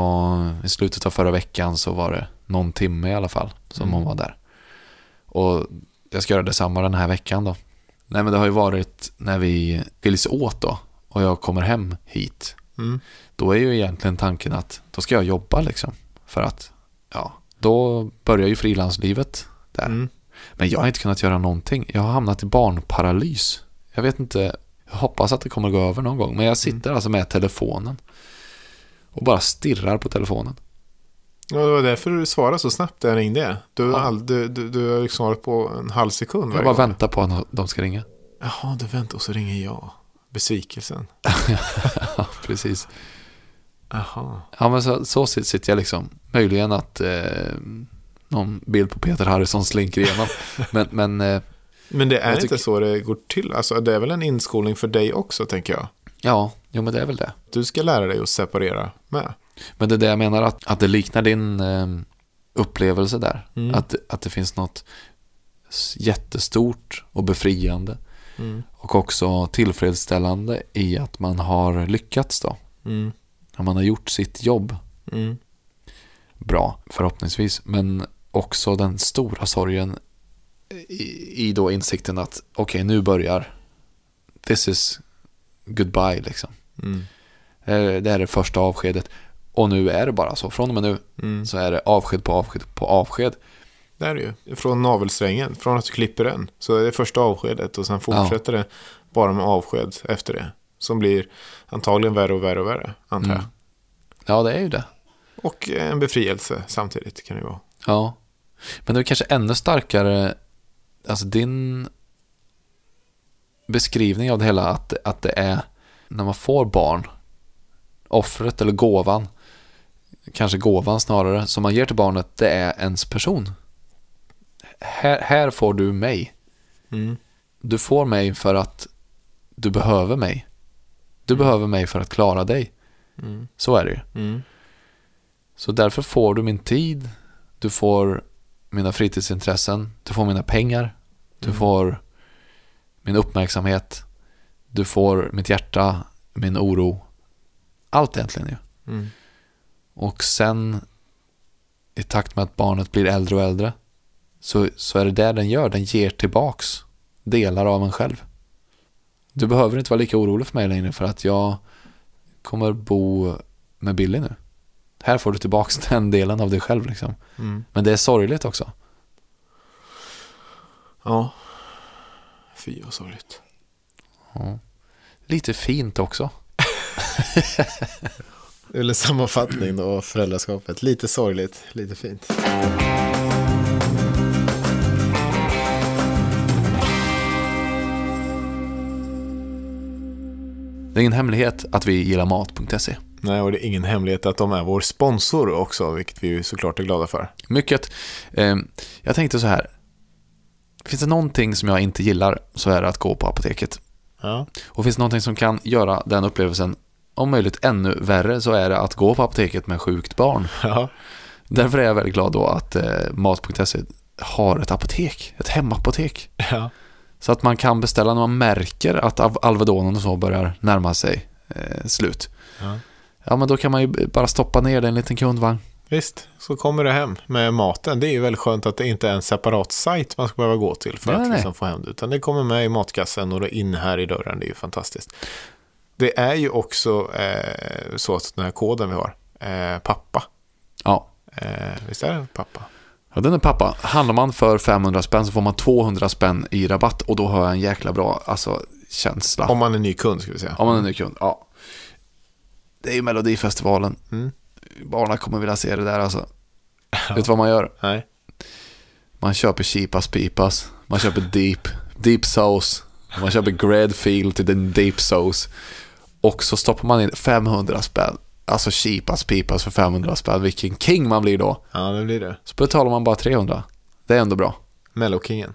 i slutet av förra veckan så var det någon timme i alla fall som Mm. hon var där. Och jag ska göra detsamma den här veckan då. Nej men det har ju varit när vi skiljs åt då och jag kommer hem hit. Mm. Då är ju egentligen tanken att då ska jag jobba liksom. För att, ja, då börjar ju frilanslivet där. Mm. Men jag har inte kunnat göra någonting. Jag har hamnat i barnparalys. Jag vet inte, jag hoppas att det kommer gå över någon gång. Men jag sitter alltså med telefonen och bara stirrar på telefonen. Ja, det var därför du svarade så snabbt när jag ringde. Du, Ja. all, du, du, du har liksom svarat på en halv sekund Jag bara gång. väntar på att de ska ringa. Jaha, du väntar och så ringer jag. Besvikelsen. [LAUGHS] Ja, precis. Jaha. Ja, men så, så sit- sitter jag liksom. Möjligen att eh, någon bild på Peter Harrison slinker igenom. [LAUGHS] men, men eh, Men det är inte tycker- så det går till. Alltså, det är väl en inskolning för dig också, tänker jag. ja, jo men det är väl det. Du ska lära dig att separera med. Men det är det jag menar, att, att det liknar din eh, upplevelse där. Mm. Att, att det finns något jättestort och befriande. Mm. Och också tillfredsställande i att man har lyckats då. Mm. När man har gjort sitt jobb Mm. bra, förhoppningsvis. Men också den stora sorgen i, i då insikten att okej, nu börjar this is goodbye liksom. Mm. Eh, Det här är det första avskedet. Och nu är det bara så. Från och med nu Mm. så är det avsked på avsked på avsked. Det är det ju. Från navelsträngen, från att du klipper den. Så är det första avskedet och sen fortsätter det bara med avsked efter det. Som blir antagligen värre och värre och värre, antar jag. Mm. Ja, det är ju det. Och en befrielse samtidigt kan det vara. Ja. Men det är kanske ännu starkare, alltså din beskrivning av det hela, att, att det är när man får barn, offret eller gåvan, kanske gåvan snarare, som man ger till barnet, det är ens person. Här, här får du mig. Mm. Du får mig för att du behöver mig. Du behöver mig för att klara dig. Mm. Så är det ju. Mm. Så därför får du min tid, du får mina fritidsintressen, du får mina pengar, du Mm. får min uppmärksamhet, du får mitt hjärta, min oro. Allt egentligen ju. Och sen i takt med att barnet blir äldre och äldre så, så är det det den gör, den ger tillbaks delar av en själv. Du behöver inte vara lika orolig för mig längre för att jag kommer bo med Billy nu. Här får du tillbaka [LAUGHS] den delen av dig själv liksom. Mm. Men det är sorgligt också. Ja. Fy vad sorgligt. Ja. Lite fint också. [LAUGHS] En sammanfattning då av föräldraskapet. Lite sorgligt, lite fint. Det är ingen hemlighet att vi gillar mat.se. Nej, och det är ingen hemlighet att de är vår sponsor också, vilket vi såklart är glada för. Mycket. Eh, jag tänkte så här. Finns det någonting som jag inte gillar så är det att gå på apoteket. Ja. Och finns det någonting som kan göra den upplevelsen om möjligt ännu värre så är det att gå på apoteket med sjukt barn. Ja. Därför är jag väldigt glad då att eh, mat.se har ett apotek, ett hemapotek. ja. Så att man kan beställa när man märker att Al- Alvedonen och så börjar närma sig eh, slut. Ja. Ja, men då kan man ju bara stoppa ner det i en liten kundvagn. Visst, så kommer det hem med maten. Det är ju väldigt skönt att det inte är en separat sajt man ska behöva gå till för Nej, att liksom få hem det. Utan det kommer med i matkassen och då in här i dörren. Det är ju fantastiskt. Det är ju också eh, så att den här koden vi har, eh, pappa. Ja. Eh, visst är det pappa? Ja, den är pappa. Handlar man för 500 spänn så får man 200 spänn i rabatt och då har jag en jäkla bra alltså, känsla. Om man är ny kund ska vi säga. Om man är ny kund, ja. Det är ju Melodifestivalen. Mm. Barnen kommer vilja se det där alltså. Vet du vad man gör? Nej. Man köper cheapas pipas. Man köper deep, deep sauce. Man köper gräddfil till den deep sauce. Och så stoppar man in 500 spänn. Alltså cheapas pipas för 500 spänn. Vilken king man blir då. Ja, det blir det. Så betalar man bara 300. Det är ändå bra. Mellokingen.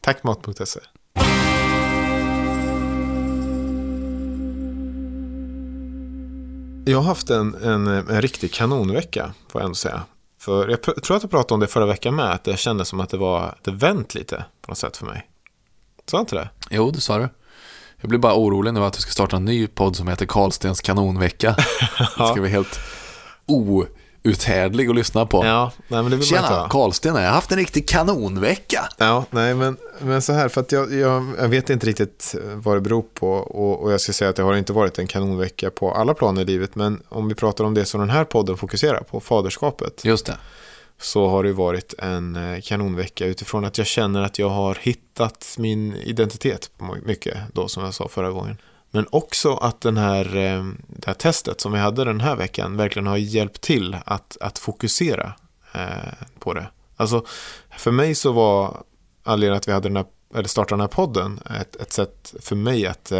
Tack mat.se. Jag har haft en, en, en riktig kanonvecka, får jag ändå säga. För jag tror att jag pratade om det förra veckan med, att det kändes som att det var det vänt lite på något sätt för mig. Sa jag inte det? Jo, det sa du. Jag blir bara orolig nu att du ska starta en ny podd som heter Karlstens kanonvecka. [LAUGHS] Det ska bli helt outhärdlig att lyssna på. Ja, nej, men det vill man Tjena, ha. Karlsten, jag har haft en riktig kanonvecka. Ja, nej, men, men så här, för att jag, jag, jag vet inte riktigt vad det beror på och, och jag ska säga att det har inte varit en kanonvecka på alla plan i livet, men om vi pratar om det som den här podden fokuserar på, faderskapet, Just det. Så har det varit en eh, kanonvecka utifrån att jag känner att jag har hittat min identitet mycket då som jag sa förra gången. Men också att den här, eh, det här testet som vi hade den här veckan verkligen har hjälpt till att, att fokusera eh, på det. Alltså för mig så var anledningen att vi hade den här, eller startade den här podden ett, ett sätt för mig att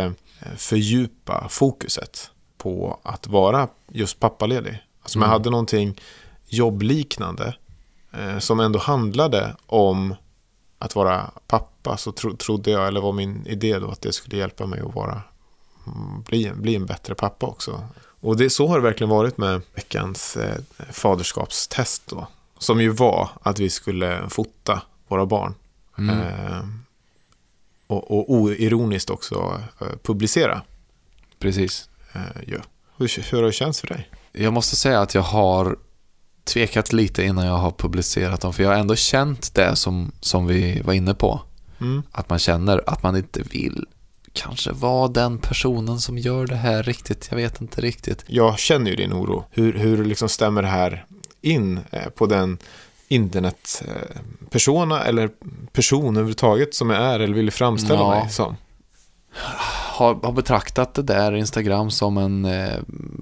fördjupa fokuset på att vara just pappaledig. Alltså om jag Mm. hade någonting jobbliknande som ändå handlade om att vara pappa så tro, trodde jag, eller var min idé då, att det skulle hjälpa mig att vara, mm, bli, bli en bättre pappa också. Och det, så har det verkligen varit med veckans eh, faderskapstest då. Som ju var att vi skulle fota våra barn. Mm. Eh, och, och oironiskt också eh, publicera. Precis. Eh, ja. hur, hur har det känts för dig? Jag måste säga att jag har tvekat lite innan jag har publicerat dem. För jag har ändå känt det som, som vi var inne på. Mm. Att man känner att man inte vill kanske vara den personen som gör det här riktigt. Jag vet inte riktigt. jag känner ju din oro. Hur, hur liksom stämmer det här in eh, på den internetpersona eller person överhuvudtaget som jag är eller vill framställa Ja. mig som? Har, har betraktat det där Instagram som en eh,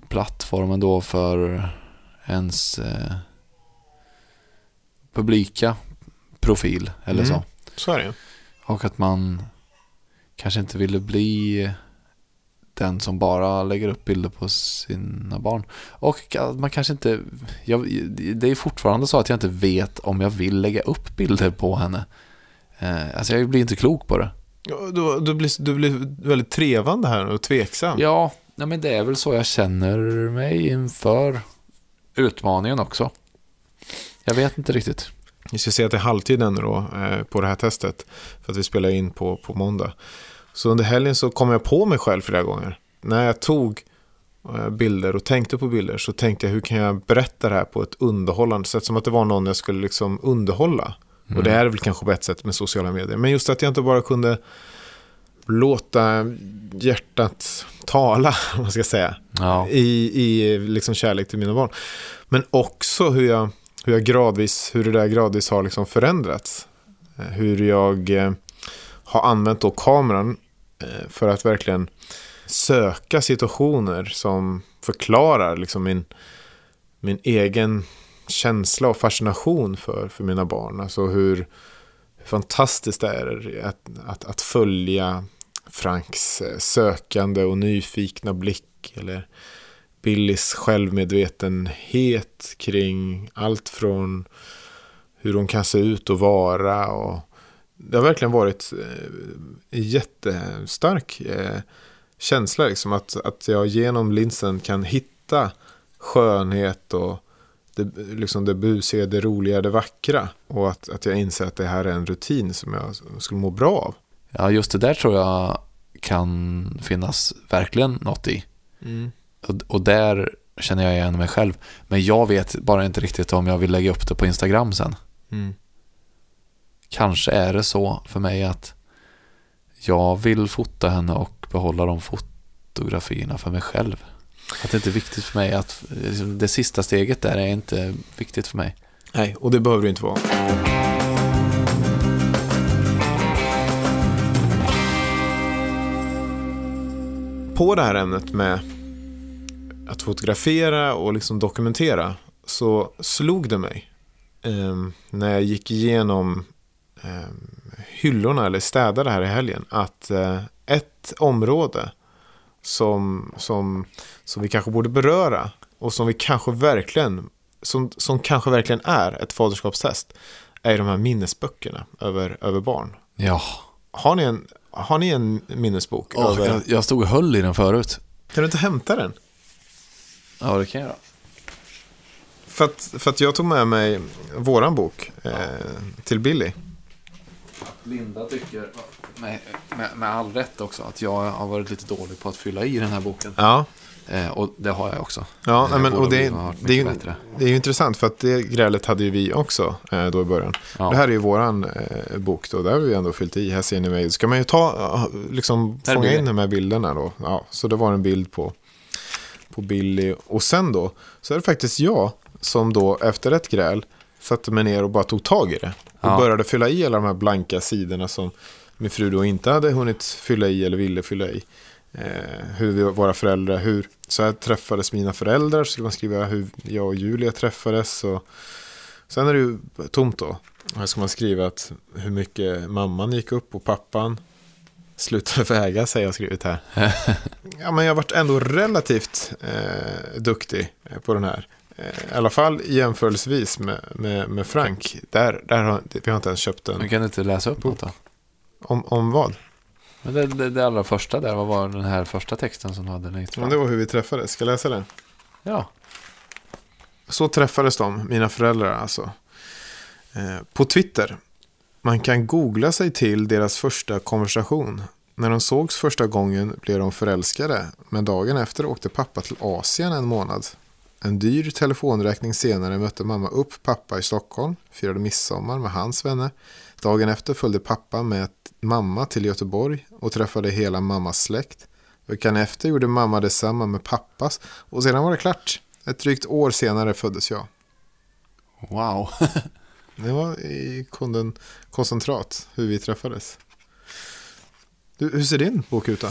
plattform ändå för ens eh, publika profil eller Mm. så. Så är det. Och att man kanske inte ville bli den som bara lägger upp bilder på sina barn. Och att man kanske inte... Jag, det är fortfarande så att jag inte vet om jag vill lägga upp bilder på henne. Eh, alltså jag blir inte klok på det. Du, du, blir, du blir väldigt trevande här och tveksam. Ja, nej men det är väl så jag känner mig inför utmaningen också. Jag vet inte riktigt. Vi ska se att det är halvtid ännu då eh, på det här testet. För att vi spelar in på, på måndag. Så under helgen så kom jag på mig själv flera gånger. När jag tog eh, bilder och tänkte på bilder så tänkte jag hur kan jag berätta det här på ett underhållande sätt. Som att det var någon jag skulle liksom underhålla. Och det är väl kanske på ett sätt med sociala medier. Men just att jag inte bara kunde låta hjärtat tala, [LAUGHS] man ska säga. Ja. I, i liksom kärlek till mina barn. Men också hur jag, hur jag gradvis, hur det där gradvis har liksom förändrats. Eh, Hur jag eh, har använt då kameran eh, för att verkligen söka situationer som förklarar liksom min, min egen känsla och fascination för, för mina barn. Alltså hur, hur fantastiskt det är att, att, att följa Franks eh, sökande och nyfikna blick. Eller Billys självmedvetenhet kring allt från hur hon kan se ut och vara. Och det har verkligen varit eh, en jättestark eh, känsla. Liksom, att, att jag genom linsen kan hitta skönhet och det, liksom det busiga, det roliga, det vackra. Och att, att jag inser att det här är en rutin som jag skulle må bra av ja, just det där tror jag kan finnas verkligen något i. Och, och där känner jag igen mig själv. Men jag vet bara inte riktigt om jag vill lägga upp det på Instagram sen. Mm. Kanske är det så för mig att jag vill fota henne och behålla de fotografierna för mig själv. Att det inte är viktigt för mig att liksom, det sista steget där är inte viktigt för mig. Nej, och det behöver det inte vara. På det här ämnet med att fotografera och liksom dokumentera så slog det mig eh, när jag gick igenom eh, hyllorna eller städade här i helgen att eh, ett område som, som, som vi kanske borde beröra och som vi kanske verkligen som, som kanske verkligen är ett faderskapstest är de här minnesböckerna över, över barn. Ja, Har ni en, har ni en minnesbok? Åh, över, jag, jag stod och höll i den förut. Kan du inte hämta den? Ja, det kan jag göra. För att, för att jag tog med mig våran bok eh, till Billy. Linda tycker, med, med, med all rätt också, att jag har varit lite dålig på att fylla i den här boken. Ja, Eh, och det har jag också. ja Jag men, och det, det, är ju, det är ju intressant för att det grälet hade ju vi också eh, då i början. Ja. Det här är ju våran eh, bok då, där har vi ändå fyllt i. Här ser ni mig. Ska man ju ta, eh, liksom Här är fånga in de här bilderna då. Ja, så det var en bild på, på Billy. Och sen då, så är det faktiskt jag som då efter ett gräl satte mig ner och bara tog tag i det. Och Ja. började fylla i alla de här blanka sidorna som min fru då inte hade hunnit fylla i eller ville fylla i. Eh, hur vi, våra föräldrar, hur, så här träffades mina föräldrar, så skulle man skriva hur jag och Julia träffades. Och, sen är det ju tomt då. Här ska man skriva att hur mycket mamman gick upp och pappan slutade [LAUGHS] väga, säger jag skrivit här. [LAUGHS] ja, men jag har varit ändå relativt eh, duktig eh, på den här. Eh, I alla fall jämförelsevis med, med, med Frank. Där, där har, vi har inte ens köpt Men den. kan du inte läsa upp något då? Om, om vad? Men det, det, det allra första där, vad var den här första texten som du hade längst Men fram? det var hur vi träffades. Ska jag läsa den? Ja, Så träffades de, mina föräldrar alltså. Eh, på Twitter. Man kan googla sig till deras första konversation. När de sågs första gången blev de förälskade. Men dagen efter åkte pappa till Asien en månad. En dyr telefonräkning senare mötte mamma upp pappa i Stockholm. Firade midsommar med hans vänner. Dagen efter följde pappa med mamma till Göteborg och träffade hela mammas släkt. Veckan efter gjorde mamma detsamma med pappas och sedan var det klart. Ett drygt år senare föddes jag. wow. [LAUGHS] Det var i konden, koncentrat hur vi träffades. Du, hur ser din bok ut då?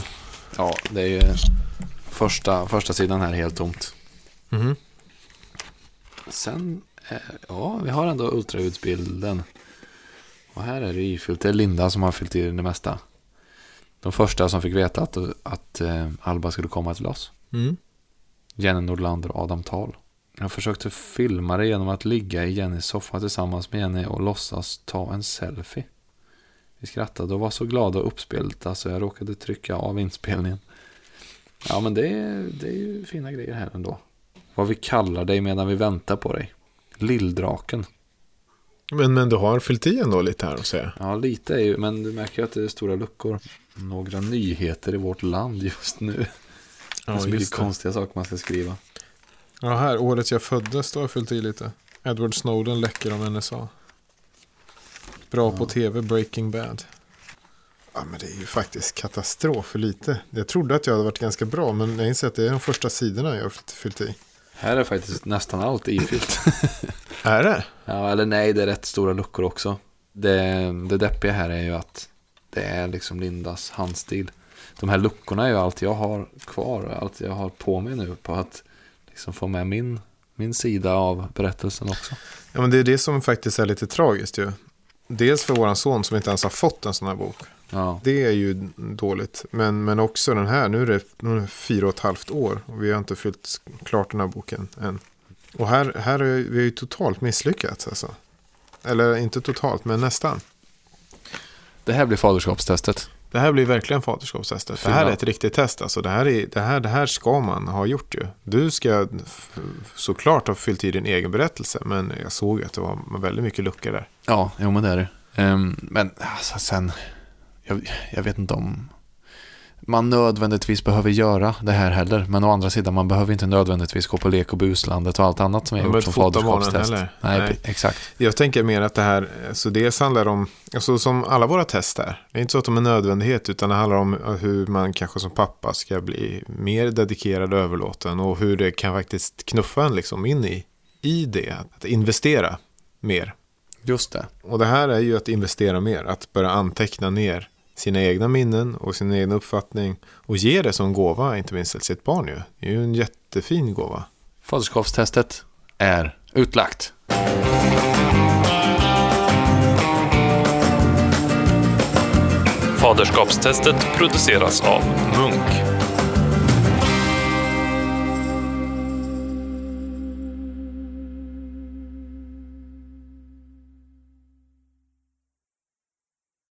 ja, det är ju första, första sidan här helt tomt. Mhm. Sen, eh, ja, vi har ändå ultraljudsbilden. Och här är det ifyllt. Det är Linda som har fyllt i det mesta. De första som fick veta att, att eh, Alba skulle komma till oss. Mm. Jenny Nordlander och Adam Tal. Jag försökte filma det genom att ligga i Jennys soffa tillsammans med Jenny och låtsas ta en selfie. Vi skrattade och var så glada och uppspelta så jag råkade trycka av inspelningen. Ja men det är, det är ju fina grejer här ändå. Vad vi kallar dig medan vi väntar på dig. Lilldraken. Men, men du har fyllt i ändå lite här och säga. Ja lite är ju, men du märker ju att det är stora luckor. Några nyheter i vårt land just nu. det är så mycket konstiga saker man ska skriva. Ja, här, året jag föddes, då har jag fyllt i lite. Edward Snowden läcker om NSA. Bra på tv, Breaking Bad. Ja, men det är ju faktiskt katastrof för lite. Jag trodde att jag hade varit ganska bra, men jag inser att det är de första sidorna jag har fyllt i. Här är faktiskt nästan allt ifyllt. [LAUGHS] är det? Ja, eller nej, det är rätt stora luckor också. Det, det deppiga här är ju att det är liksom Lindas handstil. De här luckorna är ju allt jag har kvar, allt jag har på mig nu på att liksom få med min, min sida av berättelsen också. Ja, men det är det som faktiskt är lite tragiskt ju. Dels för våran son som inte ens har fått en sån här bok. Ja, Det är ju dåligt. Men, men också den här, nu är, det, nu är det fyra och ett halvt år. Och vi har inte fyllt klart den här boken än. Och här, här är vi ju totalt misslyckats alltså. Eller inte totalt, men nästan. det här blir faderskapstestet. Det här blir verkligen faderskapstestet. Det här Fyra. är ett riktigt test. Alltså det, här är, det, här, det här ska man ha gjort ju. Du ska såklart ha fyllt i din egen berättelse. Men jag såg att det var väldigt mycket luckor där. Ja, jo men det är det. Ehm, men alltså, sen, jag, jag vet inte om man nödvändigtvis behöver göra det här heller. Men å andra sidan, man behöver inte nödvändigtvis gå på lek och buslandet och allt annat som Man gjort som faderskapstest. Nej, Nej. exakt. Jag tänker mer att det här, så dels handlar om, alltså som alla våra test är. Det är inte så att de är nödvändighet, utan det handlar om hur man kanske som pappa ska bli mer dedikerad och överlåten. Och hur det kan faktiskt knuffa en liksom in i, i det, att investera mer. Just det. Och det här är ju att investera mer, att börja anteckna ner sina egna minnen och sin egen uppfattning. Och ge det som gåva, inte minst till sitt barn ju. Det är ju en jättefin gåva. Faderskapstestet är utlagt. Faderskapstestet produceras av Munk.